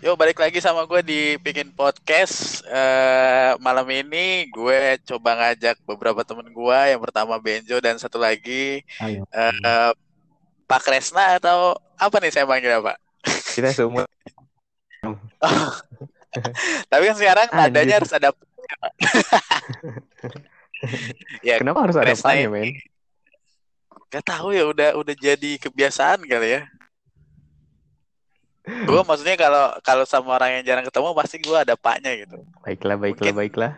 Yo balik lagi sama gue di bikin podcast uh, malam ini gue coba ngajak beberapa temen gue yang pertama Benjo dan satu lagi uh, Pak Kresna atau apa nih saya panggil Pak? Kita semua. Tapi kan sekarang nadanya harus ada. ya, Kenapa harus ada Kresna men? Gak tahu ya udah udah jadi kebiasaan kali ya gue maksudnya kalau kalau sama orang yang jarang ketemu pasti gue ada paknya gitu. Baiklah baiklah Mungkin baiklah.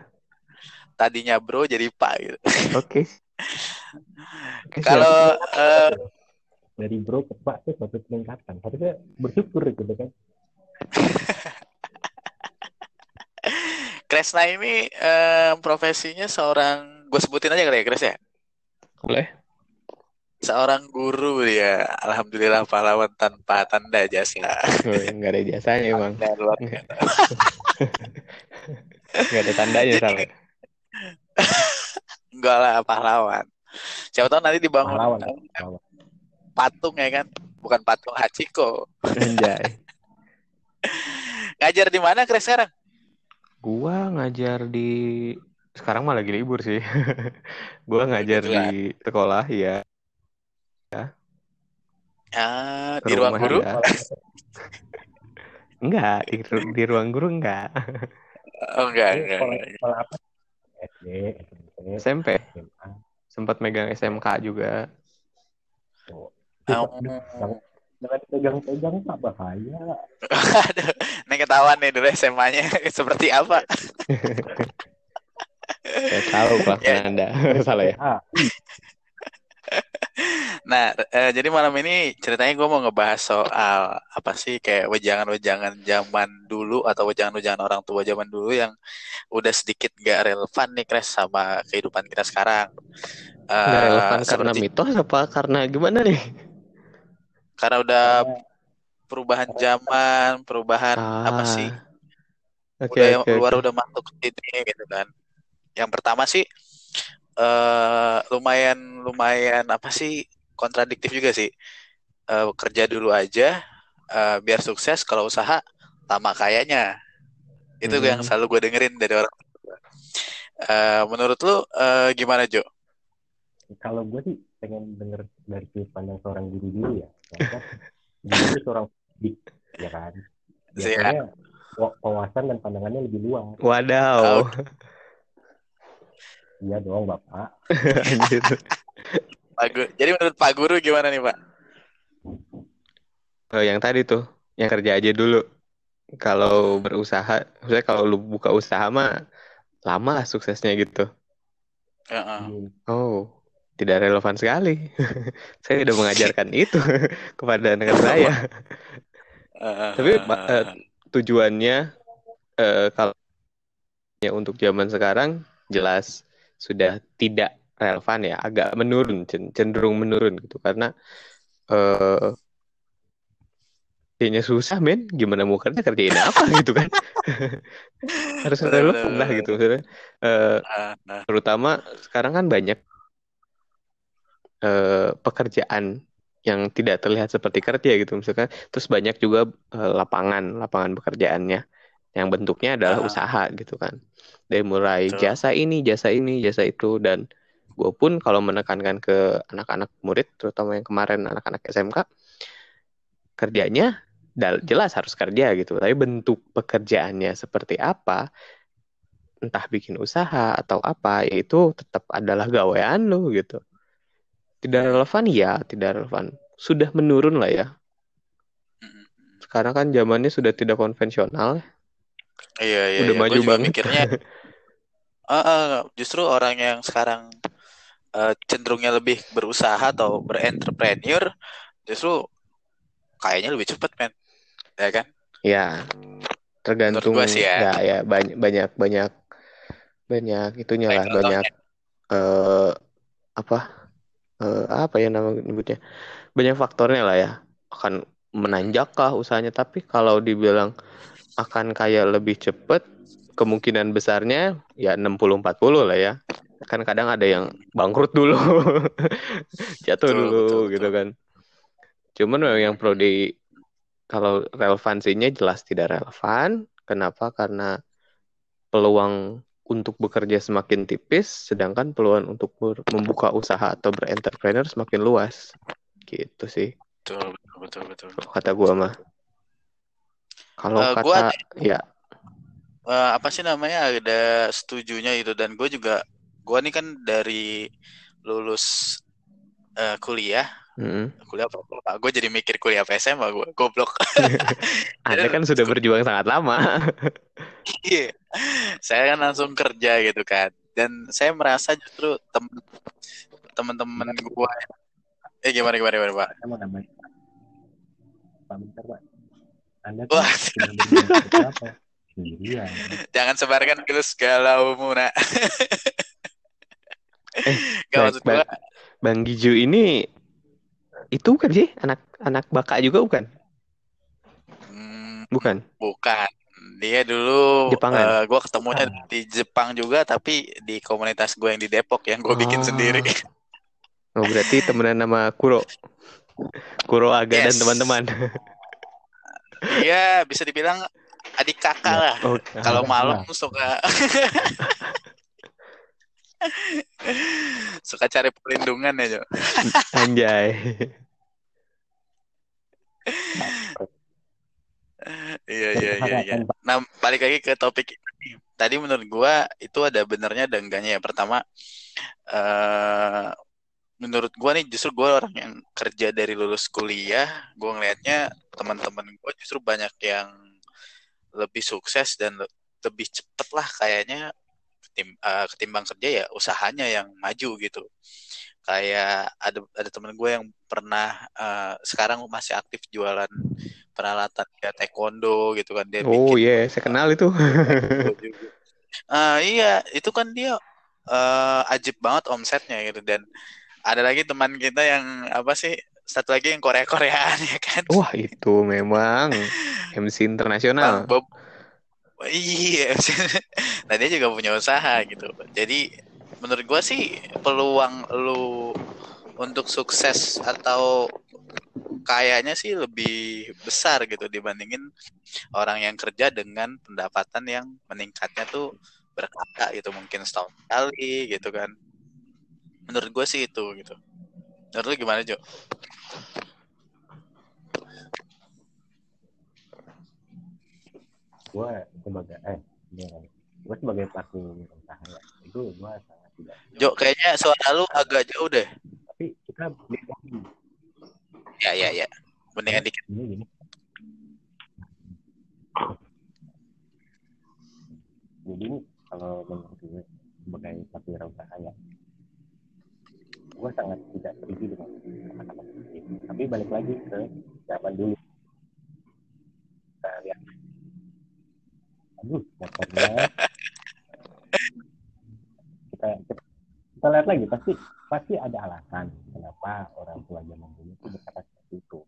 tadinya bro jadi pak gitu. Oke. Okay. kalau uh, dari bro ke pak itu suatu peningkatan. Harusnya bersyukur gitu kan. Kresna ini uh, profesinya seorang gue sebutin aja kali ya Kres ya? Boleh seorang guru ya. Alhamdulillah pahlawan tanpa tanda jasa. Nggak ada jasanya emang nggak ada tandanya Jadi, enggak lah pahlawan. Siapa tahu nanti dibangun pahlawan, pahlawan. patung ya kan? Bukan patung Hachiko. Anjay. Ngajar di mana Kres sekarang? Gua ngajar di sekarang malah lagi libur sih. Gua ngajar di sekolah ya ya. Ah, di ruang guru? Ya. enggak, di, di ruang guru enggak. Oh, enggak, enggak. SD, SMP. Sempat megang SMK juga. Oh. Jangan pegang-pegang tak bahaya. Aduh, ini ketahuan nih dulu SMA-nya seperti apa. Saya tahu pelakuan ya. Anda. Salah ya. Ah. Nah, eh, jadi malam ini ceritanya gue mau ngebahas soal apa sih kayak wejangan-wejangan zaman dulu atau wejangan-wejangan orang tua zaman dulu yang udah sedikit gak relevan nih Kres sama kehidupan kita sekarang. Uh, gak relevan seperti... karena mitos apa karena gimana nih? Karena udah perubahan zaman, perubahan ah. apa sih? Okay, udah okay, luar okay. udah masuk ke sini gitu kan. Yang pertama sih uh, lumayan lumayan apa sih kontradiktif juga sih. Uh, kerja dulu aja uh, biar sukses kalau usaha lama kayaknya. Itu hmm. yang selalu gue dengerin dari orang. Uh, menurut lu uh, gimana Jo? Kalau gue sih pengen denger dari sudut pandang seorang guru dulu ya. Guru seorang dik, ya kan. Biasanya wawasan dan pandangannya lebih luas. Wadaw. Iya dong, Bapak. Pak Guru. Jadi menurut Pak Guru gimana nih Pak? Oh, yang tadi tuh, yang kerja aja dulu. Kalau berusaha, maksudnya kalau lu buka usaha mah lama lah suksesnya gitu. Uh -uh. Oh, tidak relevan sekali. saya tidak mengajarkan itu kepada anak saya. Uh, Tapi uh, tujuannya uh, kalau untuk zaman sekarang jelas sudah tidak relevan ya agak menurun cenderung menurun gitu. Karena eh kayaknya susah men. Gimana mau kerja? Kerjain apa gitu kan? Harus relevan lah gitu maksudnya. Uh, terutama sekarang kan banyak uh, pekerjaan yang tidak terlihat seperti kerja gitu misalkan. Terus banyak juga uh, lapangan lapangan pekerjaannya yang bentuknya adalah uh. usaha gitu kan. Dari mulai Betul. jasa ini jasa ini jasa itu. Dan gue pun kalau menekankan ke anak-anak murid terutama yang kemarin anak-anak SMK kerjanya jelas harus kerja gitu. Tapi bentuk pekerjaannya seperti apa entah bikin usaha atau apa yaitu tetap adalah gawean lo gitu. Tidak relevan ya tidak relevan. Sudah menurun lah ya. Sekarang kan zamannya sudah tidak konvensional iya iya udah iya. maju banget. mikirnya uh, uh, justru orang yang sekarang uh, cenderungnya lebih berusaha atau berentrepreneur justru kayaknya lebih cepat men. Ya kan? Ya tergantung sih ya. ya ya banyak banyak banyak banyak itunya lah banyak uh, apa uh, apa ya nama nyebutnya? Banyak faktornya lah ya. Akan menanjakkah usahanya. Tapi kalau dibilang akan kayak lebih cepet kemungkinan besarnya ya 60 40 lah ya kan kadang ada yang bangkrut dulu jatuh betul, dulu betul, gitu betul. kan cuman yang perlu di kalau relevansinya jelas tidak relevan. Kenapa? Karena peluang untuk bekerja semakin tipis, sedangkan peluang untuk membuka usaha atau berentrepreneur semakin luas. Gitu sih. Betul, betul, betul. betul. Kata gua mah. Kalau uh, kata, gua, ya. Uh, apa sih namanya ada setujunya itu dan gue juga gue nih kan dari lulus uh, kuliah Mm-hmm. Kuliah apa? apa? Gue jadi mikir kuliah apa SMA gue. Goblok. Anda kan sudah berjuang sangat lama. iya. saya kan langsung kerja gitu kan. Dan saya merasa justru tem teman-teman gue eh gimana gimana gimana Pak? Saya mau nambahin. Pak bentar Pak. Anda Wah. apa? Iya. Jangan sebarkan itu segala umum nak. eh, Gak maksud Bang, Bang Giju ini itu bukan sih anak anak baka juga bukan? Hmm, bukan. Bukan. Dia dulu Jepangan. uh, eh, gue ketemunya ah. di Jepang juga tapi di komunitas gue yang di Depok yang gue bikin ah. sendiri. Oh berarti temenan nama Kuro. Kuro Aga yes. dan teman-teman. Iya bisa dibilang adik kakak lah. Oh, Kalau malam suka suka cari perlindungan ya Jo. Anjay. Iya iya iya iya. Nah, balik lagi ke topik ini. Tadi menurut gua itu ada benernya dan enggaknya ya. Pertama uh, menurut gua nih justru gua orang yang kerja dari lulus kuliah, gua ngelihatnya teman-teman gua justru banyak yang lebih sukses dan lebih cepet lah kayaknya ketim, uh, ketimbang kerja ya usahanya yang maju gitu kayak ada ada temen gue yang pernah uh, sekarang masih aktif jualan peralatan ya taekwondo gitu kan dia oh iya yeah. saya kenal itu uh, iya itu kan dia uh, ajib banget omsetnya gitu dan ada lagi teman kita yang apa sih satu lagi yang Korea Koreaan ya kan? Wah itu memang MC internasional. Bob iya nah dia juga punya usaha gitu. Jadi menurut gue sih peluang lu untuk sukses atau kayaknya sih lebih besar gitu dibandingin orang yang kerja dengan pendapatan yang meningkatnya tuh berkata gitu mungkin setahun kali gitu kan menurut gue sih itu gitu menurut lu gimana Jo? gue sebagai eh gue sebagai pelaku usaha ya itu gue Jo, kayaknya suara lu agak jauh deh. Tapi kita Ya, ya, ya. Mendingan dikit. Ini gini. Jadi kalau menurut gue sebagai satu usaha ya, gue sangat tidak setuju dengan kata-kata ini. Tapi balik lagi ke zaman dulu. Kita lihat. Aduh, motornya kita, kita lihat lagi pasti pasti ada alasan kenapa orang tua zaman dulu itu berkata seperti itu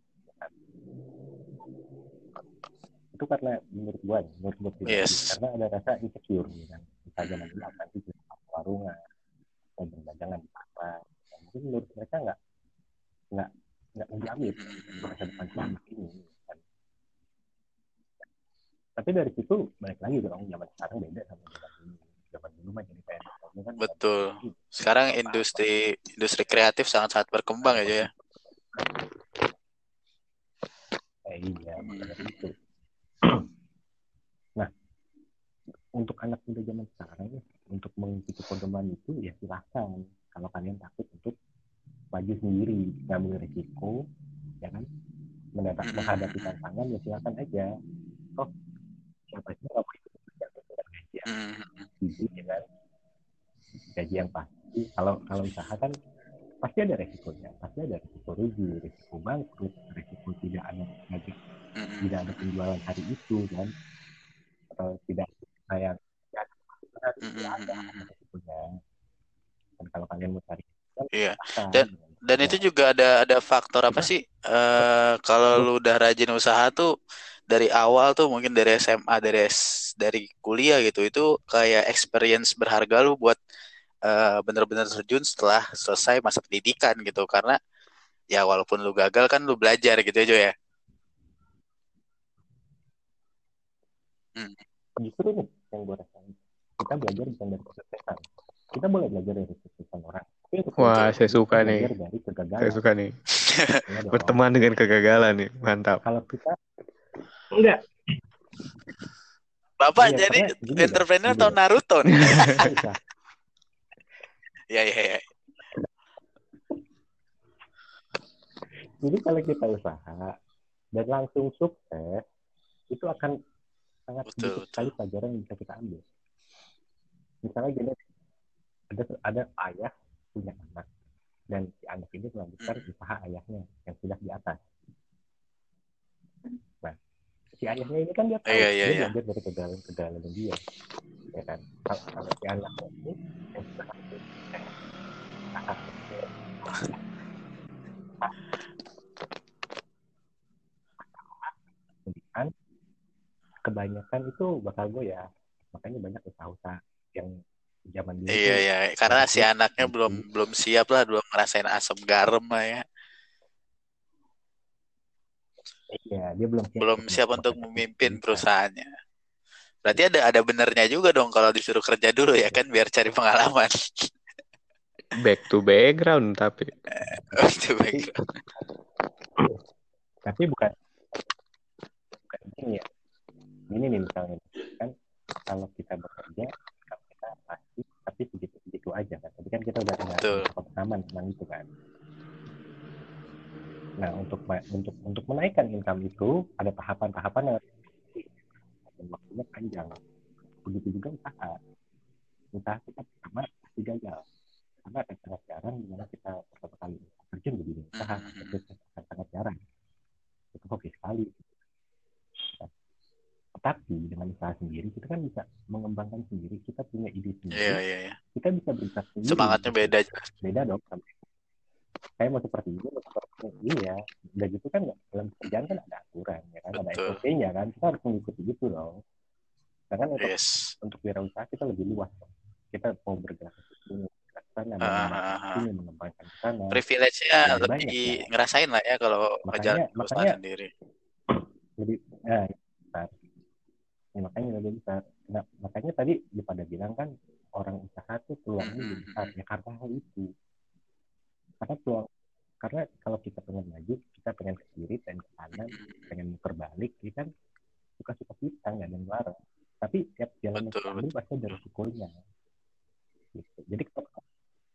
itu karena menurut gua menurut gua pribadi yes. karena ada rasa insecure gitu kan kita zaman dulu akan itu warungan atau berdagangan di pasar mungkin menurut mereka nggak nggak nggak menjamin masa depan selama ini kan. tapi dari situ balik lagi dong zaman sekarang beda sama zaman dulu. Zaman dulu mah jadi kayak kan betul. sekarang industri industri kreatif sangat sangat berkembang aja ya. Eh, iya itu nah untuk anak muda zaman sekarang untuk mengikuti pedoman itu ya silahkan kalau kalian takut untuk maju sendiri ngambil risiko ya kan mendapat menghadapi tantangan ya silakan aja. Oh siapa sih nggak mau ikut ya. Mm-hmm. ya kan? Gaji yang pasti. Kalau kalau usaha kan pasti ada resikonya. Pasti ada resiko rugi resiko bangkrut resiko tidak ada gaji tidak ada penjualan hari itu kan? Atau tidak ya, tidak ada resikonya. Dan kalau kalian mau cari iya. dan dan itu juga ada ada faktor apa sih uh, kalau lu udah rajin usaha tuh dari awal tuh mungkin dari SMA dari dari kuliah gitu itu kayak experience berharga lu buat uh, bener-bener terjun setelah selesai masa pendidikan gitu karena ya walaupun lu gagal kan lu belajar gitu ya Jo ya hmm. justru nih yang gue rasain kita belajar bukan dari kesuksesan kita boleh belajar dari kesuksesan orang Wah, saya suka nih. Dari kegagalan. Saya suka nih. Ya Berteman dengan kegagalan nih, mantap. Kalau kita enggak. Bapak ya, jadi entrepreneur atau Naruto nih? ya, ya, ya. Jadi kalau kita usaha dan langsung sukses, itu akan sangat betul, sedikit sekali pelajaran yang bisa kita ambil. Misalnya gini, ada ada ayah punya anak dan si anak ini melanjutkan usaha ayahnya yang sudah di atas. Nah, si ayahnya ini kan dia tahu iya, iya, dia iya. belajar dari kegagalan-kegagalan dia, ya kan. Kalau, si anaknya ini yang sudah kebanyakan itu bakal gue ya makanya banyak usaha-usaha yang zaman dulu iya iya. Karena si anaknya belum belum siap lah belum ngerasain asam garam lah ya. Iya dia belum siap belum siap untuk memimpin perusahaannya. Berarti ada ada benernya juga dong kalau disuruh kerja dulu ya kan biar cari pengalaman. Back to background tapi. Back to background. Tapi bukan bukan ini ya. Ini nih misalnya kan kalau kita bekerja pasti tapi begitu begitu aja kan tapi kan kita udah punya pengalaman tentang itu kan. Nah untuk untuk untuk menaikkan income itu ada tahapan-tahapan yang dan waktunya panjang. Begitu juga usaha. Usaha kita pertama pasti gagal. Karena ada sangat jarang di mana kita pertama kali terjun di dunia usaha itu sangat jarang. Itu oke sekali tapi dengan usaha sendiri kita kan bisa mengembangkan sendiri kita punya ide sendiri yeah, yeah, yeah. kita bisa berita sendiri. Semangatnya beda beda dong. Saya mau seperti ini mau seperti ini ya udah gitu kan dalam pekerjaan kan ada aturan ya kan? Betul. ada SOP-nya kan? Kita harus mengikuti gitu dong. Karena untuk yes. untuk wirausaha kita lebih luas kita mau bergerak ke sini sana uh, mengembangkan sana. Privilege-nya lebih ya. ngerasain lah ya kalau makanya, makanya sendiri. lebih nah, ya, makanya lebih besar nah, makanya tadi ya pada bilang kan orang usaha tuh peluangnya lebih besar. Ya karena hal itu. Karena peluang karena kalau kita pengen maju kita pengen ke kiri pengen ke kanan pengen muter balik ya kan? Suka suka kita nggak ada yang tapi tiap jalan yang kita ambil pasti ada resikonya gitu. jadi kalau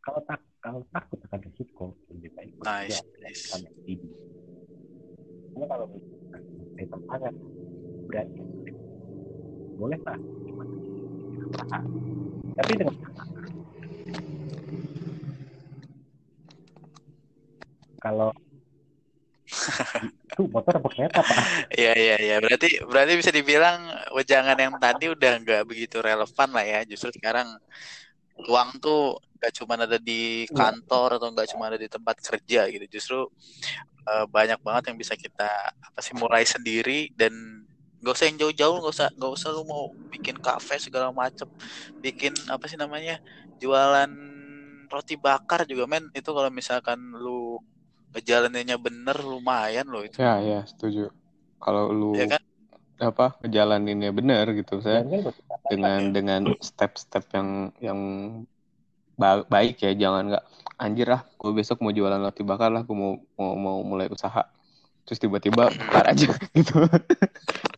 kalau tak kalau takut akan resiko lebih baik nice, nice. karena kalau kita sangat berani boleh lah tapi dengan kalau itu motor apa kereta pak? Iya iya iya. Berarti berarti bisa dibilang wejangan yang tadi udah nggak begitu relevan lah ya. Justru sekarang uang tuh nggak cuma ada di iya. kantor atau nggak cuma ada di tempat kerja gitu. Justru uh, banyak banget yang bisa kita apa sih mulai sendiri dan Gak usah yang jauh-jauh, gak usah gak usah lu mau bikin kafe segala macem, bikin apa sih namanya jualan roti bakar juga men itu kalau misalkan lu ngejalaninnya bener lumayan loh itu. Ya ya setuju. Kalau lu ya kan? apa ngejalaninnya bener gitu saya dengan ya. dengan step-step yang yang baik ya jangan nggak anjir lah gue besok mau jualan roti bakar lah gue mau mau mau mulai usaha terus tiba-tiba bakar aja gitu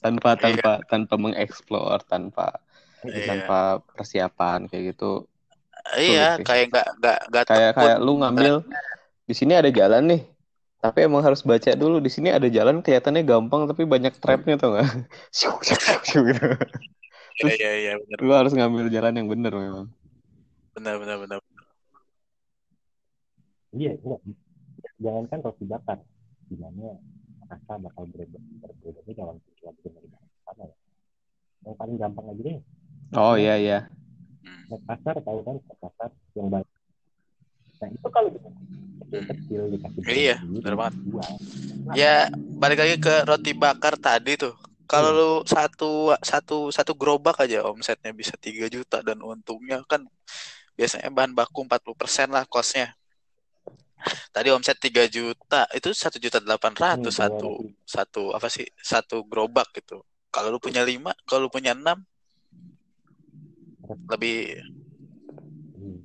tanpa iya. tanpa iya. tanpa mengeksplor tanpa iya. tanpa persiapan kayak gitu. Iya kayak nggak nggak nggak kayak kayak lu ngambil di sini ada jalan nih. Tapi emang harus baca dulu di sini ada jalan kelihatannya gampang tapi banyak trapnya tuh nggak? Gitu. Terus iya, iya, bener. lu harus ngambil jalan yang benar memang. Benar benar benar iya enggak. Jangan kan roti bakar. Gimana rasa bakal berbeda ini dalam tujuan penerima sama ya. Yang paling gampang aja deh. Oh iya iya. Naik pasar tahu kan naik pasar yang baik nah itu kalau kecil-kecil dikasih iya benar banget. ya balik lagi ke roti bakar tadi tuh. Kalau hmm. lu satu satu satu gerobak aja omsetnya bisa 3 juta dan untungnya kan biasanya bahan baku 40% lah kosnya Tadi omset 3 juta, itu satu juta delapan ratus hmm, satu satu apa sih satu gerobak gitu. kalau lu punya lima kalau lu punya enam lebih hmm.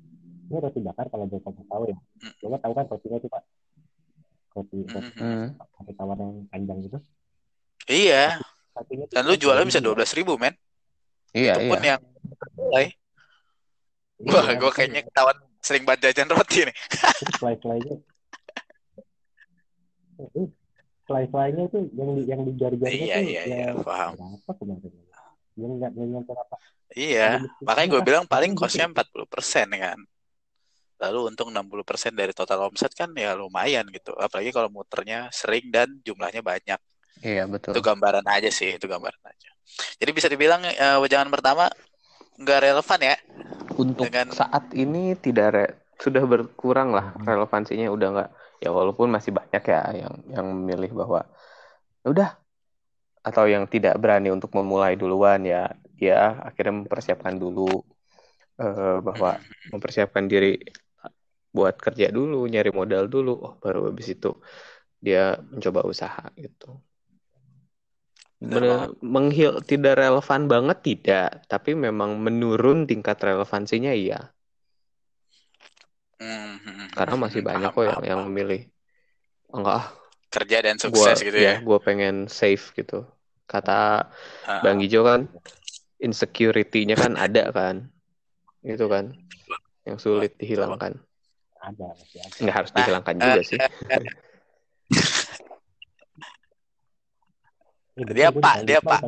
ini roti bakar kalau boleh kamu tahu ya hmm. lo tahu kan rotinya itu pak roti roti, hmm. roti tawar yang panjang gitu iya dan lu jualnya bisa dua belas ribu men iya itu pun iya. yang mulai iya, wah gue kayaknya ketahuan sering banget jajan roti nih. Fly-flynya. Fly-flynya itu yang di, yang di jari-jarinya iya, iya, iya, paham. berapa kemarin? Yang nggak nyampe apa? Iya makanya gue bilang paling empat puluh persen kan. Lalu untung 60% dari total omset kan ya lumayan gitu. Apalagi kalau muternya sering dan jumlahnya banyak. Iya betul. Itu gambaran aja sih itu gambaran aja. Jadi bisa dibilang uh, pertama nggak relevan ya untuk dengan... saat ini tidak re sudah berkurang lah hmm. relevansinya udah nggak ya walaupun masih banyak ya yang yang memilih bahwa ya udah atau yang tidak berani untuk memulai duluan ya ya akhirnya mempersiapkan dulu uh, bahwa mempersiapkan diri buat kerja dulu nyari modal dulu oh baru habis itu dia mencoba usaha gitu menghil tidak relevan banget tidak. Tapi memang menurun tingkat relevansinya iya. Hmm, karena masih banyak kok yang yang memilih enggak ah. Kerja dan sukses gua, gitu ya, ya gue pengen safe gitu. Kata uh, bang Ijo kan insecurity-nya kan ada kan. Itu kan yang sulit dihilangkan. Ada nggak harus dihilangkan nah, juga uh, sih dia pak dia pak.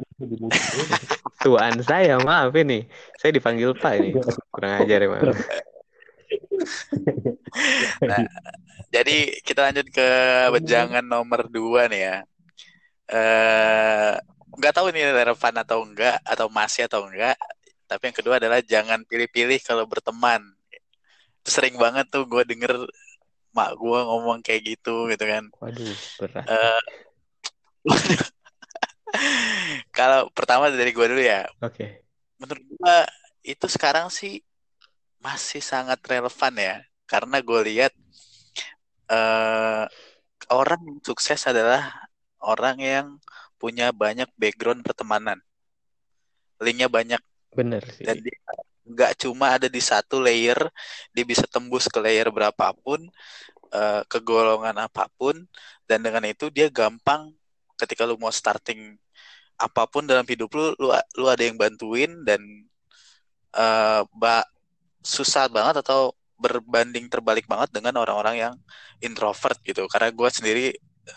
tuan saya maaf ini. Saya dipanggil pak ini. Kurang ajar emang. Nah, jadi kita lanjut ke wejangan nomor dua nih ya. Eh nggak tahu ini relevan atau enggak atau masih atau enggak tapi yang kedua adalah jangan pilih-pilih kalau berteman. Sering banget tuh gue denger mak gue ngomong kayak gitu gitu kan. Waduh berat. Uh, Kalau pertama dari gue dulu ya. Oke. Okay. Menurut gue itu sekarang sih masih sangat relevan ya, karena gue lihat uh, orang yang sukses adalah orang yang punya banyak background pertemanan, linknya banyak. Bener sih. Dan dia nggak cuma ada di satu layer, dia bisa tembus ke layer berapapun, uh, ke golongan apa pun, dan dengan itu dia gampang ketika lu mau starting apa pun dalam hidup lu lu, lu ada yang bantuin dan uh, ba susah banget atau berbanding terbalik banget dengan orang-orang yang introvert gitu. Karena gue sendiri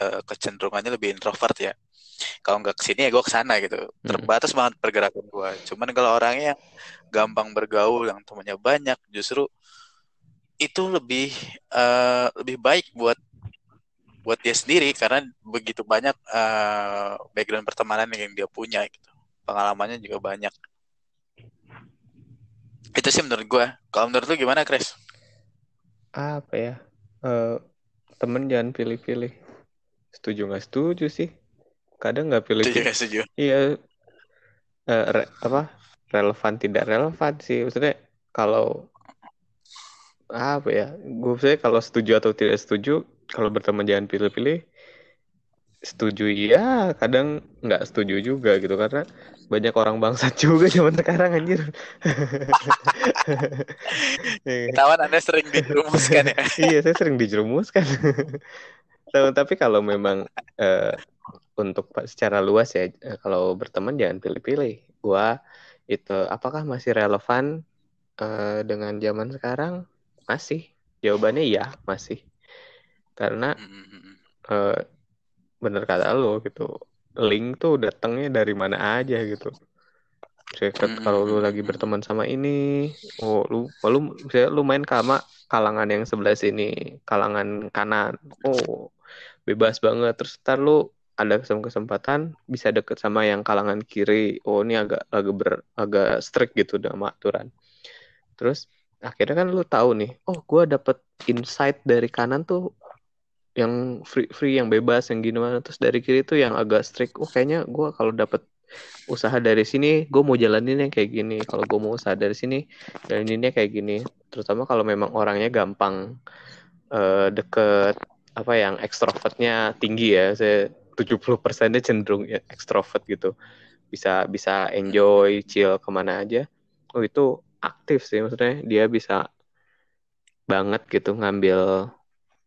uh, kecenderungannya lebih introvert ya. Kalau nggak ke sini ya gue ke sana gitu. Hmm. terbatas banget pergerakan gue cuman kalau orangnya yang gampang bergaul yang temannya banyak justru itu lebih uh, lebih baik buat buat dia sendiri karena begitu banyak uh, background pertemanan yang dia punya gitu. Pengalamannya juga banyak. Itu sih menurut gue kalau menurut lu gimana Chris? Apa ya? Uh, temen jangan pilih-pilih. Setuju nggak setuju sih? Kadang nggak pilih setuju gak setuju? Iya. Uh, re, apa? Relevan tidak relevan sih. Maksudnya kalau apa ya? Gue kalau setuju atau tidak setuju kalau berteman jangan pilih-pilih setuju. Iya kadang nggak setuju juga gitu karena banyak orang bangsa juga zaman sekarang anjir. Ketahuan anda sering dijerumuskan ya? Iya saya sering dijerumuskan. Tapi kalau memang uh, untuk secara luas ya uh, kalau berteman jangan pilih-pilih. Gua itu apakah masih relevan uh, dengan zaman sekarang? Masih. Jawabannya iya masih karena uh, bener kata lo gitu link tuh datangnya dari mana aja gitu. Saya kalau lu lagi berteman sama ini oh lu lu saya lu main sama kalangan yang sebelah sini kalangan kanan oh bebas banget. Terus ntar lu ada kesempatan bisa deket sama yang kalangan kiri oh ini agak agak ber agak strict gitu sama aturan. Terus akhirnya kan lu tahu nih oh gue dapet insight dari kanan tuh yang free free yang bebas yang gimana terus dari kiri tuh yang agak strict oh kayaknya gue kalau dapet usaha dari sini gue mau jalanin yang kayak gini. Kalau gue mau usaha dari sini jalaninnya kayak gini. Terutama kalau memang orangnya gampang uh, deket apa yang ekstrovertnya tinggi ya. Saya 70 persennya cenderung ya, ekstrovert gitu. Bisa bisa enjoy chill ke mana aja. Oh itu aktif sih maksudnya. Dia bisa banget gitu ngambil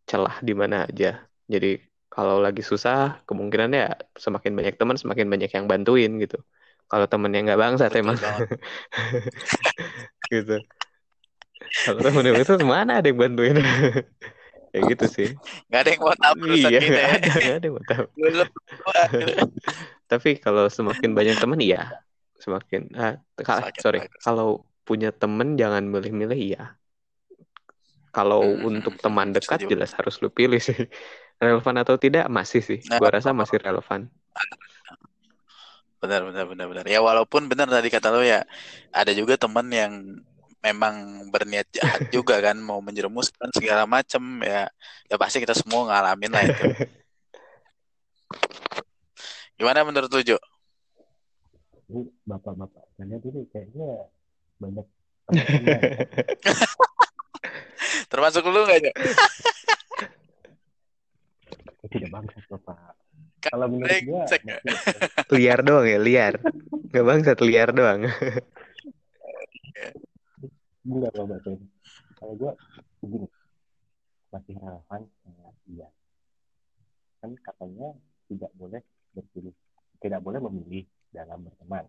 celah di mana aja. Jadi kalau lagi susah kemungkinan ya semakin banyak teman semakin banyak yang bantuin gitu. Kalau temennya nggak bangsat Betul emang. gitu. Kalau temennya itu mana ada yang bantuin? Ya gitu sih. Nggak ada yang mau tahu iya nggak ya. ada nggak ada yang mau tahu tapi kalau semakin banyak teman iya. Semakin ah, sorry kalau punya temen jangan milih-milih iya kalau hmm, untuk teman dekat jelas harus lu pilih sih. Relevan atau tidak masih sih. Nah, gua rasa masih relevan. Benar benar benar benar. Ya walaupun benar tadi kata lo ya ada juga teman yang memang berniat jahat juga kan mau menjerumuskan segala macam ya ya pasti kita semua ngalamin lah itu. Gimana menurut lu Jo? bapak-bapak. Kalian ini kayaknya banyak termasuk lu nggak Jo? tidak bangsat bapak kalau menurut gua liar doang ya liar. Nggak bangsat liar doang. Enggak bapak tuh kalau gua begini masih relevan ya iya kan katanya tidak boleh berpilih tidak boleh memilih dalam berteman.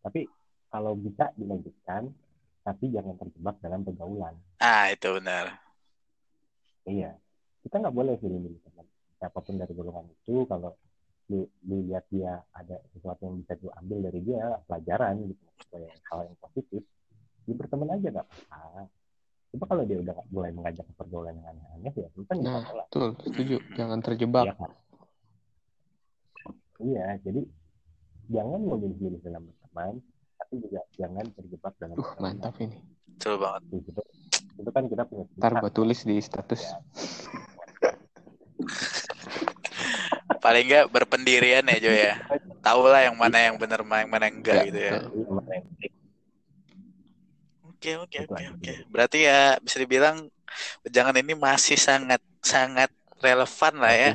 Tapi kalau bisa dilanjutkan tapi jangan terjebak dalam pergaulan. Ah itu benar. Iya. Kita nggak boleh pilih-pilih teman. Siapa pun dari golongan itu kalau lu, lu lihat dia ada sesuatu yang bisa diambil dari dia pelajaran gitu sebagai hal yang positif dia berteman aja nggak apa-apa. Coba kalau dia udah mulai mengajak pergaulan yang aneh-aneh ya itu kan nah, betul. setuju. Jangan terjebak. Ya, kan? iya jadi jangan memilih-milih dalam berteman tapi juga jangan terjebak dalam uh, mantap ini. Betul banget. Itu, itu kan kita punya ntar gue tulis di status. Ya. Paling enggak berpendirian ya Jo ya. Tahu lah yang mana yang benar yang mana yang enggak ya, gitu ya. oke oke oke oke. berarti ya bisa dibilang jangan ini masih sangat sangat relevan lah ya.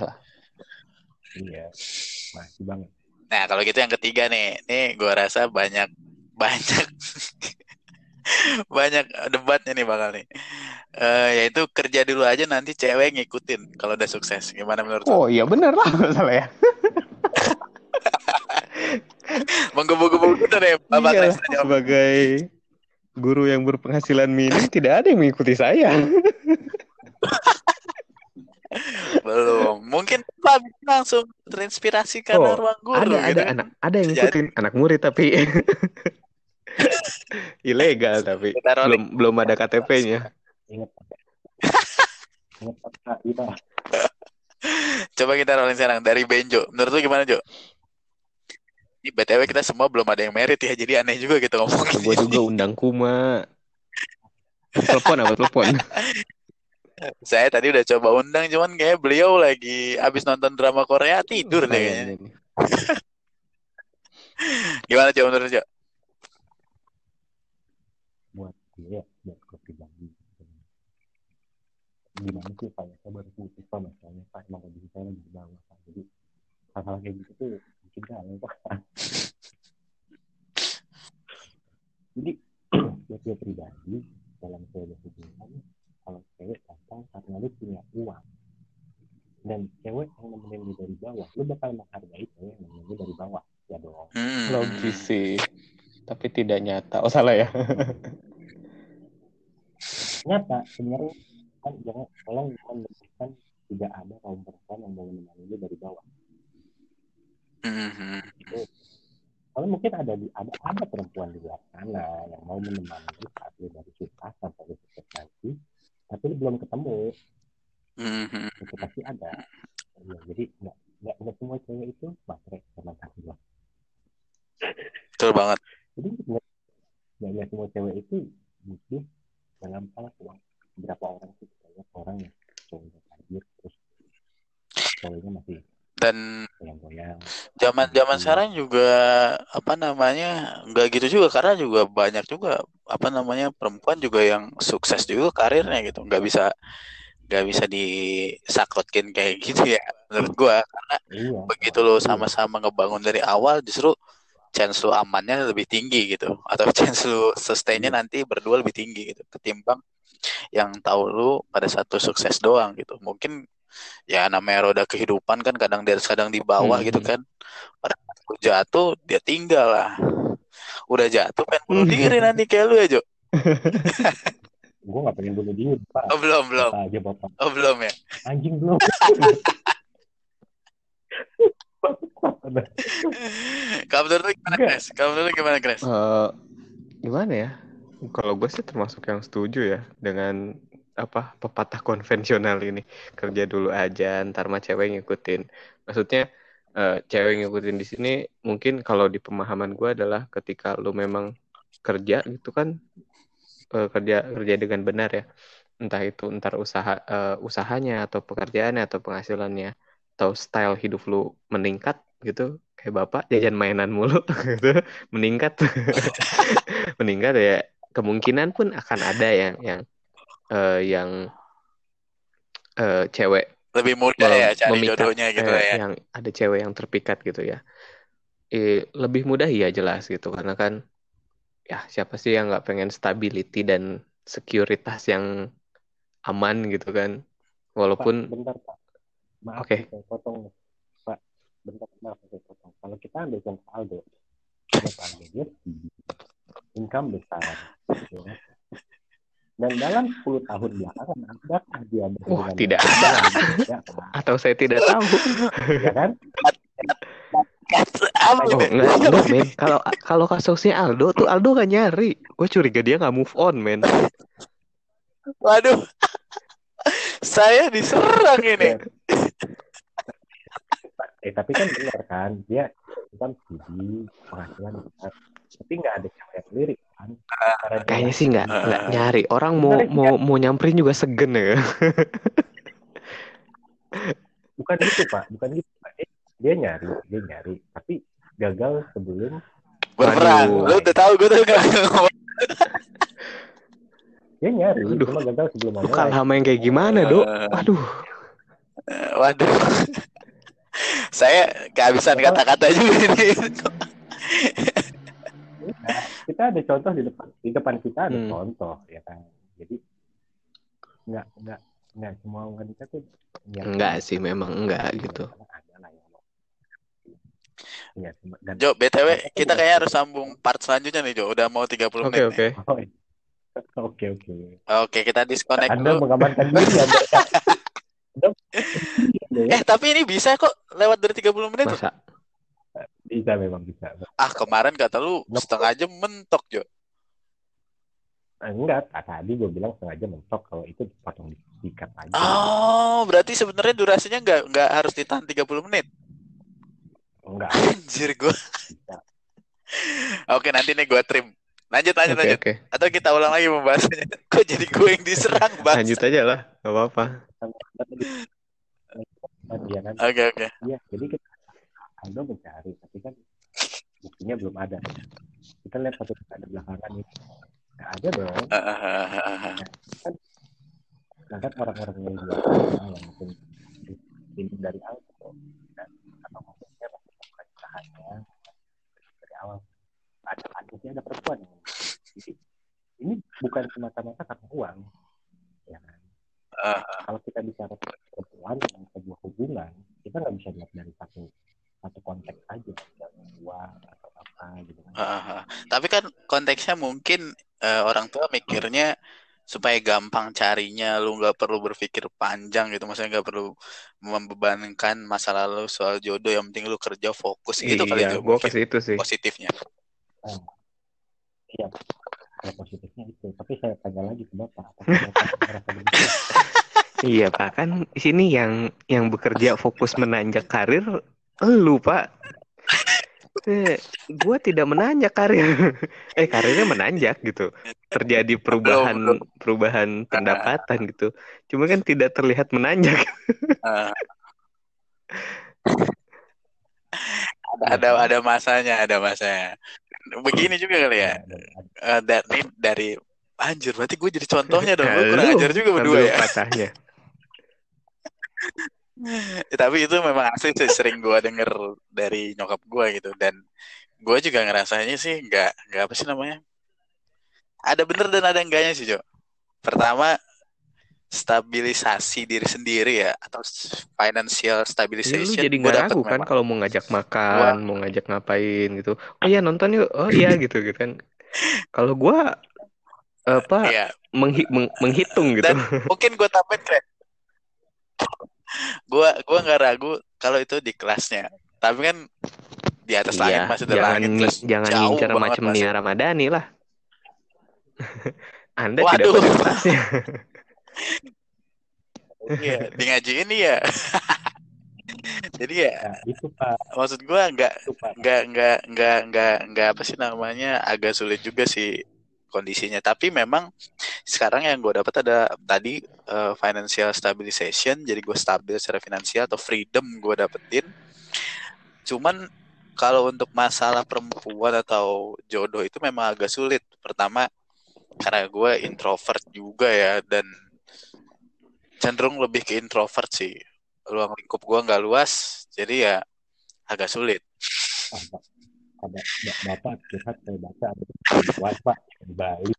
Iya masih banget. Nah kalau gitu yang ketiga nih. Nih gue rasa banyak banyak. Banyak debatnya nih bakal nih. Uh, yaitu kerja dulu aja nanti cewek ngikutin kalau udah sukses. Gimana menurut oh iya bener lah salah ya. Menggebu-gebu gitu deh bapak iya, sebagai guru yang berpenghasilan minim tidak ada yang mengikuti saya. Belum. Mungkin Pak langsung terinspirasi karena oh, ruang guru ada gitu. ada anak ada yang ngikutin anak murid tapi ilegal tapi belum belum ada KTP-nya Coba kita rolling sekarang dari Benjo. Menurut lu gimana, Jo? Ini BTW kita semua belum ada yang merit ya, jadi aneh juga gitu ngomong. Gue juga undang Kuma. Telepon apa telepon? Saya tadi udah coba undang, cuman kayak beliau lagi abis nonton drama Korea tidur deh kayaknya. Gimana Jo menurut Jo? Dia, buat kopi pribadi. Gimana sih pak? Ya saya baru putus pak masalahnya pak. Emang kondisi saya lagi di bawah pak. Jadi hal-hal kayak gitu tuh bikin galau pak. Jadi buat dia pribadi dalam sebuah hubungan kalau cewek gampang karena lu punya uang. Dan cewek yang nemenin lu dari bawah lu bakal menghargai cewek yang nemenin lu dari bawah. Ya dong. Hmm. logis sih. Tapi tidak nyata. Oh salah ya nyata sebenarnya kan jangan tolong jangan memberikan tidak ada kaum perempuan yang mau menemani lu dari bawah. Mm-hmm. kalau mungkin ada di ada ada perempuan di luar sana yang mau menemani lu saat lu dari suka sampai lu sukses nanti tapi lu belum ketemu. Mm-hmm. itu pasti ada. Ya, jadi nggak nggak nggak semua cewek itu baterai sama lah betul banget. Jadi nggak nggak semua cewek itu butuh dalam salah uang berapa orang sih? Banyak orang yang cowoknya tajir terus cowoknya masih dan zaman zaman sekarang juga apa namanya nggak gitu juga karena juga banyak juga apa namanya perempuan juga yang sukses juga karirnya gitu. Nggak bisa nggak bisa disakotkin kayak gitu ya menurut gua. Karena iya, begitu lo sama-sama ngebangun dari awal justru chance lu amannya lebih tinggi gitu. Atau chance lu sustainnya iya. nanti berdua lebih tinggi gitu ketimbang yang tahu lu pada satu sukses doang gitu. Mungkin ya namanya roda kehidupan kan kadang di atas kadang di bawah gitu hmm. gitu kan. Pada jatuh dia tinggal lah. Udah jatuh pengen bunuh diri nanti kayak lu ya Jo? Gue gak pengen bunuh diri pak. Oh, belum belum. aja bapak? Oh belum ya? Anjing belum kamu tuh gimana Chris? Kamu tuh gimana Chris? Uh, gimana ya? Kalau gue sih termasuk yang setuju ya dengan apa pepatah konvensional ini kerja dulu aja ntar mah cewek ngikutin maksudnya uh, cewek ngikutin di sini mungkin kalau di pemahaman gue adalah ketika lu memang kerja gitu kan uh, kerja kerja dengan benar ya entah itu entar usaha uh, usahanya atau pekerjaannya atau penghasilannya atau style hidup lu meningkat gitu kayak bapak jajan mainan mulu gitu meningkat. Meningkat ya kemungkinan pun akan ada yang yang uh, yang uh, cewek lebih mudah ya cari memikat, jodohnya gitu eh, ya. yang ada cewek yang terpikat gitu ya. Eh, lebih mudah ya jelas gitu karena kan ya siapa sih yang nggak pengen stability dan sekuritas yang aman gitu kan. Walaupun Pak, bentar Pak maaf okay. saya potong Pak bentar maaf saya potong kalau kita ambil contoh Aldo dia income besar ya. dan dalam 10 tahun belakangan adakah dia Wah, oh, tidak ada ya, atau saya tidak tahu ya kan Oh, enggak, enggak, men. Kalau kalau kasusnya Aldo tuh Aldo gak nyari. Gue curiga dia gak move on, men. Waduh. Saya diserang ini. Eh tapi kan benar kan dia kan studi penghasilan besar. Tapi nggak ada cewek yang lirik kan uh, kayaknya sih nggak nggak nyari. Orang mau mau mau nyamperin juga segen ya. Bukan gitu pak. Bukan gitu pak. Dia, dia nyari dia nyari. Tapi gagal sebelum berperang lu udah tahu gue tuh gak dia nyari Aduh. cuma gagal sebelum Bukan sama yang kayak gimana dok. Waduh waduh saya kehabisan kata-kata juga ini. kita ada contoh di depan di depan kita ada hmm. contoh ya kan. Jadi nggak nggak nggak semua wanita tuh ya, enggak sih memang enggak gitu. Ya, dan Jo, BTW kita kayaknya harus sambung part selanjutnya nih Jo. Udah mau 30 okay, menit. Oke, oh, iya. oke. Oke, oke. kita disconnect Anda dulu. mengamankan diri Anda. Eh, tapi ini bisa kok lewat dari 30 menit. Masa? Bisa memang bisa. Ah, kemarin kata lu setengah jam mentok, Jo. Eh, enggak, tadi gue bilang setengah jam mentok kalau itu potong dikat aja. Oh, berarti sebenarnya durasinya enggak enggak harus ditahan 30 menit. Enggak. Anjir gue. Oke, nanti nih gue trim. Lanjut, lanjut, okay, lanjut. Okay. Atau kita ulang lagi membahasnya. Kok jadi gue yang diserang, Bang? Lanjut aja lah, gak apa-apa ya kan oke oke iya jadi kita Aldo mencari tapi kan buktinya belum ada kita lihat satu ada belakangan ini nggak ada dong nah, kan nah kan orang-orang yang di yang mungkin ini dari awal dan atau ngomongnya masih usahanya dari awal ada kasusnya ada perempuan. Yang jadi ini bukan semata-mata karena uang. Ya kan? Uh, kalau kita bicara perempuan dengan sebuah hubungan kita nggak bisa lihat dari satu satu konteks aja. Dua atau apa gitu kan. Uh, tapi kan konteksnya mungkin uh, orang tua mikirnya supaya gampang carinya lu nggak perlu berpikir panjang gitu. Maksudnya nggak perlu membebankan masa lalu soal jodoh yang penting lu kerja fokus. Gitu iya, kali itu gua itu sih. positifnya uh, iya kalau positifnya itu tapi saya tanya lagi ke bapak Iya pak kan di sini yang yang bekerja fokus menanjak karir lu pak. Eh, gue tidak menanjak karir. eh karirnya menanjak gitu. Terjadi perubahan perubahan pendapatan gitu. Cuma kan tidak terlihat menanjak. ada ada masanya, ada masanya. Begini juga kali ya. Uh, dari dari anjir berarti gue jadi contohnya dong. Gue kurang ajar juga berdua ya. Patahnya ya, tapi itu memang asli sih sering gue denger dari nyokap gue gitu dan gue juga ngerasanya sih nggak nggak apa sih namanya ada bener dan ada enggaknya sih Jo pertama stabilisasi diri sendiri ya atau financial stabilization ya, lu jadi nggak ragu kan kalau mau ngajak makan gua... mau ngajak ngapain gitu. Oh iya nonton yuk. Oh iya gitu gitu kan. Kalau gue apa iya. menghi meng menghitung gitu. Dan mungkin gue tambahin kayak gue gue nggak ragu kalau itu di kelasnya. Tapi kan di atas iya, langit masih ada jangan, langit jangan ngincar macam Nia Ramadhani lah. Anda Waduh. tidak iya di ngaji ini ya. Jadi ya nah, itu pak. maksud gue nggak nggak nggak nggak nggak nggak apa sih namanya agak sulit juga sih kondisinya. Tapi memang sekarang yang gue dapat ada tadi uh, financial stabilization jadi gue stabil secara finansial atau freedom gue dapetin. Cuman kalau untuk masalah perempuan atau jodoh itu memang agak sulit. Pertama karena gue introvert juga ya dan cenderung lebih ke introvert sih. Ruang lingkup gue nggak luas jadi ya agak sulit. Ada bapak curhat saya baca ada bapak di Bali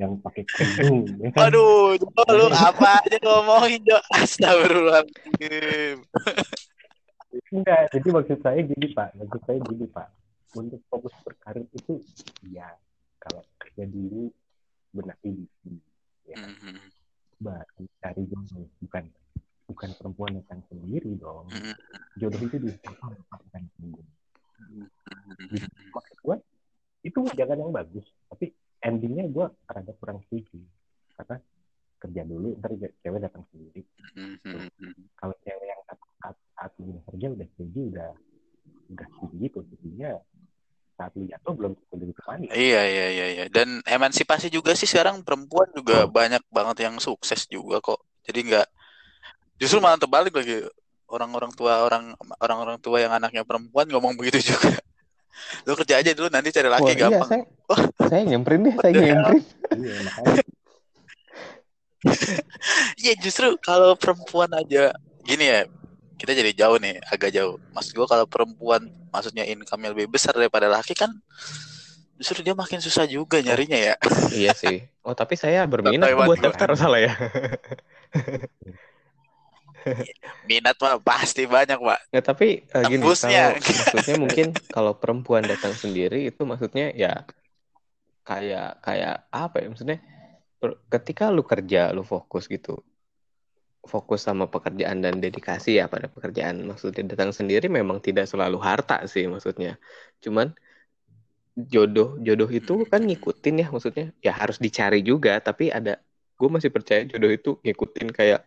yang pakai kerudung ya kan? aduh lu apa aja ngomongin Jo? Astagfirullahaladzim. Enggak jadi maksud saya gini pak. Maksud saya gini pak. Untuk fokus berkarir itu ya kalau kerja dulu benahi ya. Mm -hmm baru cari jodoh bukan bukan perempuan datang sendiri dong. Jodoh itu di bukan sendiri. Maksud gue itu jangan yang bagus. Tapi endingnya gue rada kurang setuju. Karena kerja dulu ntar cewek datang sendiri. Kalau cewek yang saat, saat ini kerja udah setuju udah udah tinggi posisinya saat lu jatuh belum tentu ditemani. Iya iya iya iya. Dan emansipasi juga sih sekarang perempuan juga oh. banyak banget yang sukses juga kok. Jadi nggak justru malah terbalik lagi orang-orang tua orang orang-orang tua yang anaknya perempuan ngomong begitu juga. Lu kerja aja dulu nanti cari laki Wah, iya, gampang. Iya, saya, saya nyamperin deh, saya nyamperin. Iya justru kalau perempuan aja gini ya kita jadi jauh nih, agak jauh. Mas gue kalau perempuan maksudnya income lebih besar daripada laki kan justru dia makin susah juga nyarinya ya. iya sih. Oh tapi saya berminat buat daftar salah ya. Minat mah pasti banyak pak. Ya tapi uh, gini, kalau, maksudnya mungkin kalau perempuan datang sendiri itu maksudnya ya kayak kayak apa ya maksudnya ketika lu kerja lu fokus gitu fokus sama pekerjaan dan dedikasi ya pada pekerjaan. Maksudnya datang sendiri memang tidak selalu harta sih maksudnya. Cuman jodoh jodoh itu kan ngikutin ya maksudnya. Ya harus dicari juga tapi ada gue masih percaya jodoh itu ngikutin kayak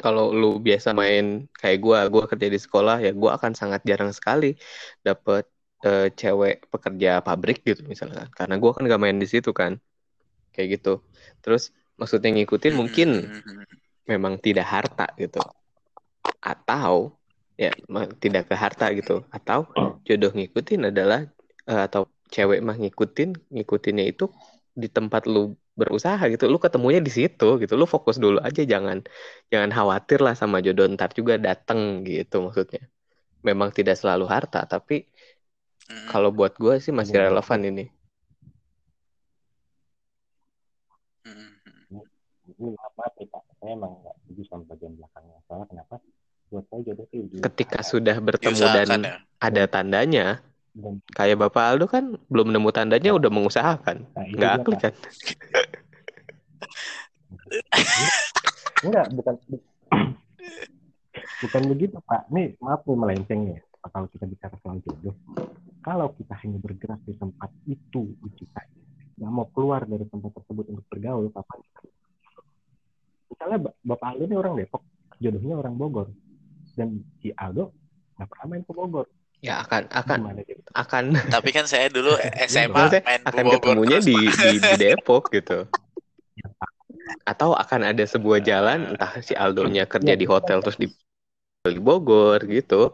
kalau lu biasa main kayak gue gue kerja di sekolah ya gue akan sangat jarang sekali dapet uh, cewek pekerja pabrik gitu misalnya karena gue kan gak main di situ kan. Kayak gitu. Terus maksudnya ngikutin mungkin memang tidak harta gitu. Atau ya tidak ke harta gitu. Atau jodoh ngikutin adalah uh, atau cewek mah ngikutin ngikutinnya itu di tempat lu berusaha gitu. Lu ketemunya di situ gitu. Lu fokus dulu aja jangan jangan khawatir lah sama jodoh. Ntar juga dateng gitu maksudnya. Memang tidak selalu harta tapi hmm. kalau buat gue sih masih iya. relevan ini. Ini apa pak saya emang nggak setuju sama bagian belakangnya. Soalnya kenapa? Buat saya jodoh itu ketika sudah bertemu dan ya. ada tandanya dan, kayak bapak Aldo kan belum nemu tandanya udah mengusahakan. Nah, nggak akli kan? Enggak bukan bukan begitu pak. Nih maaf nih melenceng ya kalau kita bicara soal jodoh. Kalau kita hanya bergerak di tempat itu saja nggak mau keluar dari tempat tersebut untuk bergaul kapan misalnya bapak Aldo ini orang Depok jodohnya orang Bogor. Dan si Aldo nggak pernah main ke Bogor. Ya akan akan akan. Tapi kan saya dulu SMA main akan Bogor ketemunya di, di, di Depok gitu. Atau akan ada sebuah jalan entah si Aldonya kerja di hotel terus di, di Bogor gitu.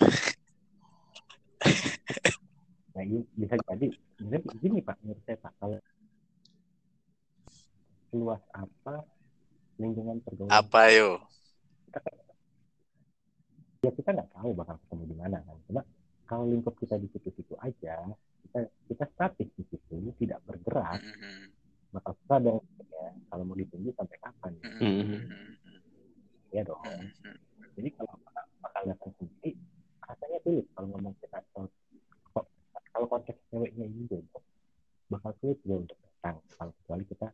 Nah, bisa jadi. Begini pak menurut saya pak. Kalau luas apa lingkungan pergaulan apa yo ya kita nggak tahu bakal ketemu di mana kan cuma kalau lingkup kita di situ-situ aja kita kita statis di situ tidak bergerak mm-hmm. bakal susah dong ya, kalau mau ditunggu sampai kapan mm-hmm. ya dong mm-hmm. jadi kalau bakal datang sendiri rasanya sulit kalau ngomong kita kalau, konteks ceweknya ini juga bakal sulit juga untuk datang kalau kecuali kita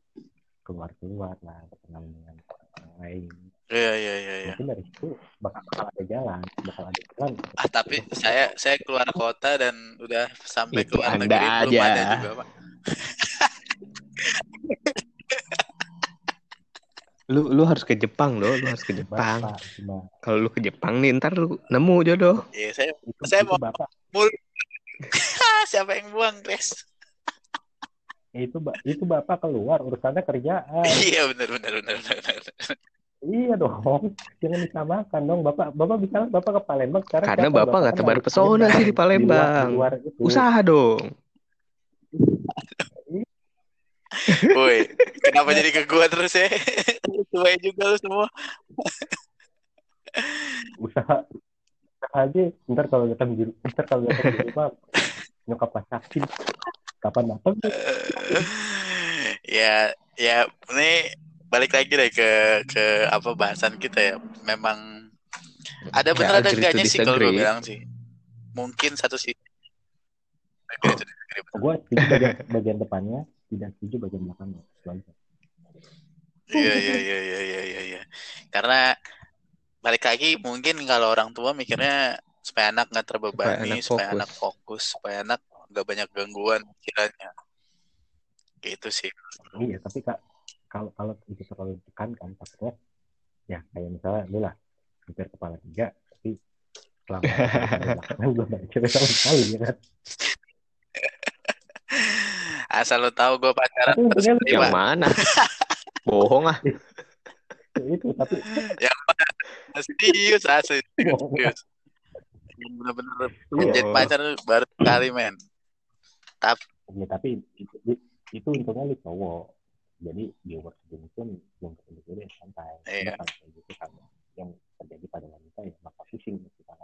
keluar keluar lah berkenalan dengan orang lain Iya iya iya. iya. Mungkin dari situ bakal, bakal ada jalan, bakal ada jalan. Ah tapi saya saya keluar kota dan udah sampai Itu keluar anda negeri aja. belum ada juga pak. lu lu harus ke Jepang loh, lu harus ke Jepang. Kalau lu ke Jepang nih ntar lu nemu jodoh. Iya saya itu, saya itu mau bapak siapa yang buang Chris? Itu itu bapak keluar urusannya kerjaan. Iya benar benar benar benar. iya dong, jangan disamakan dong bapak. Bapak bisa bapak ke Palembang sekarang. Karena bapak nggak tebar pesona sih di Palembang. Di luar, di luar itu. Usaha dong. Woi, kenapa jadi ke gua terus ya? Tua juga lu semua. usaha usaha aja ntar kalau datang di ntar kalau datang di rumah nyokap masakin kapan datang ya ya ini balik lagi deh ke ke apa bahasan kita ya. Memang ada Ya, benar ada enggaknya sih kalau gue bilang sih. Mungkin satu sih. Betul. gue setuju bagian, bagian depannya tidak setuju bagian belakangnya. Iya iya iya iya iya iya. iya. Karena balik lagi mungkin kalau orang tua mikirnya supaya anak nggak terbebani, Supaya supaya anak anak fokus, supaya anak nggak banyak gangguan pikirannya. Gitu sih. iya tapi kak kalau kalau itu terlalu ditekankan takutnya ya kayak misalnya lu lah hampir kepala tiga tapi selama belakangan belum ada cewek sama sekali ya kan Asal lo tahu gue pacaran Tapi terus Yang terima. mana? Bohong ah. Ya itu tapi Serius asli. Serius. Bener-bener Iya. jadi pacar baru kali men. Ya tapi itu, itu, untungnya lu cowok jadi di umur segini pun belum ketemu jodoh yang santai Iya. Kalau kayak gitu kan yang terjadi pada wanita ya maka pusing kita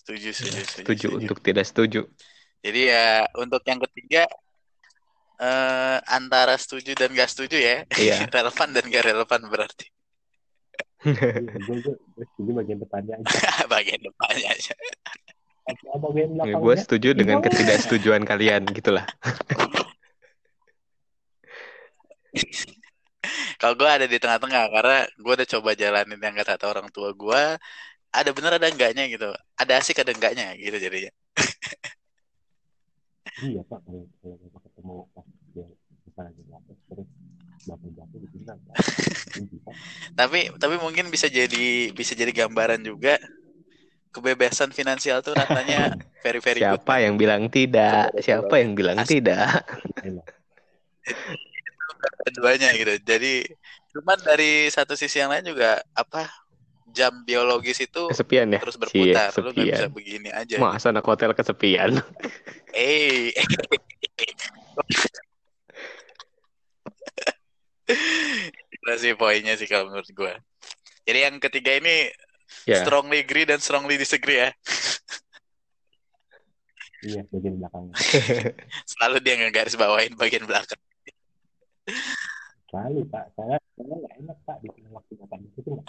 Setuju, setuju, setuju, Setuju untuk tidak setuju. Jadi ya untuk yang ketiga eh antara setuju dan gak setuju ya. Iya. relevan dan gak relevan berarti. gue gue gue setuju bagian depannya aja Bagian depannya aja. Ya, gue setuju dengan ketidaksetujuan kalian gitulah. Kalau gue ada di tengah-tengah karena gue udah coba jalanin yang kata orang tua gue. Ada bener ada enggaknya gitu. Ada asik ada enggaknya gitu jadinya. iya pak kalau kalau kita ketemu pas dia kita lagi lapis terus bapak jatuh ditinggal. Tapi tapi mungkin bisa jadi bisa jadi gambaran juga kebebasan finansial tuh rasanya very very good. Siapa yang bilang tidak? Siapa yang bilang Asli. tidak? Keduanya gitu. Jadi cuman dari satu sisi yang lain juga apa jam biologis itu Kesepian ya? terus Cie, berputar. Lu nggak bisa begini aja. Masa anak hotel kesepian? Eh. Itu sih poinnya sih kalau menurut gua. Jadi yang ketiga ini Ya. strongly agree dan strongly disagree ya. iya bagian belakangnya Selalu dia ngegaris bawain bagian belakang. selalu pak saya saya nggak enak pak di waktu bapak itu tuh.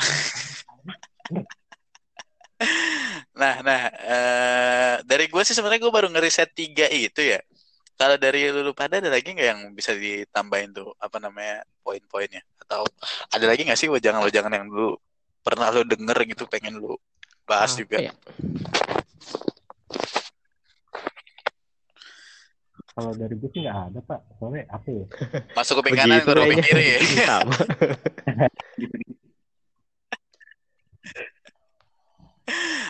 Nah, nah, eh, dari gue sih sebenarnya gue baru ngeriset tiga itu ya. Kalau dari lulu pada ada lagi nggak yang bisa ditambahin tuh apa namanya poin-poinnya? Atau ada lagi nggak sih jangan lo jangan yang dulu pernah lo denger gitu pengen lo bahas Apa juga? ya? kalau dari gue sih nggak ada pak soalnya apa ya Masuk kuping kanan, kuping kayaknya. kiri ya. Sama.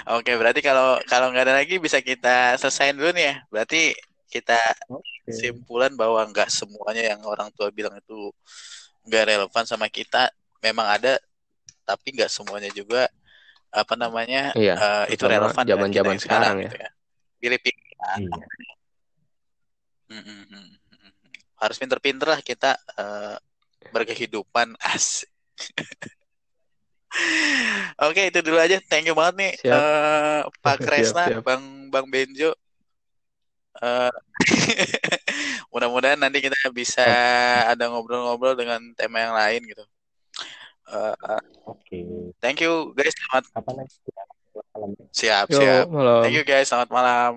Oke, berarti kalau kalau nggak ada lagi bisa kita selesain dulu nih ya. Berarti kita kesimpulan bahwa nggak semuanya yang orang tua bilang itu nggak relevan sama kita. Memang ada, tapi nggak semuanya juga apa namanya Iya. eh, itu relevan zaman-zaman yang sekarang, sekarang ya. gitu ya. Pilih-pilih. iya Mm, mm, mm, mm. Harus pinter-pinter lah kita eh, berkehidupan as Oke, itu dulu aja. Thank you banget nih siap. Uh, Pak Kresna, siap, siap. Bang Bang Benjo. Uh, mudah-mudahan nanti kita bisa ada ngobrol-ngobrol dengan tema yang lain gitu. Uh, Oke. Okay. Thank you guys. Selamat. Kapan lagi? Siap, Yo, siap. Malam. Thank you guys. Selamat malam.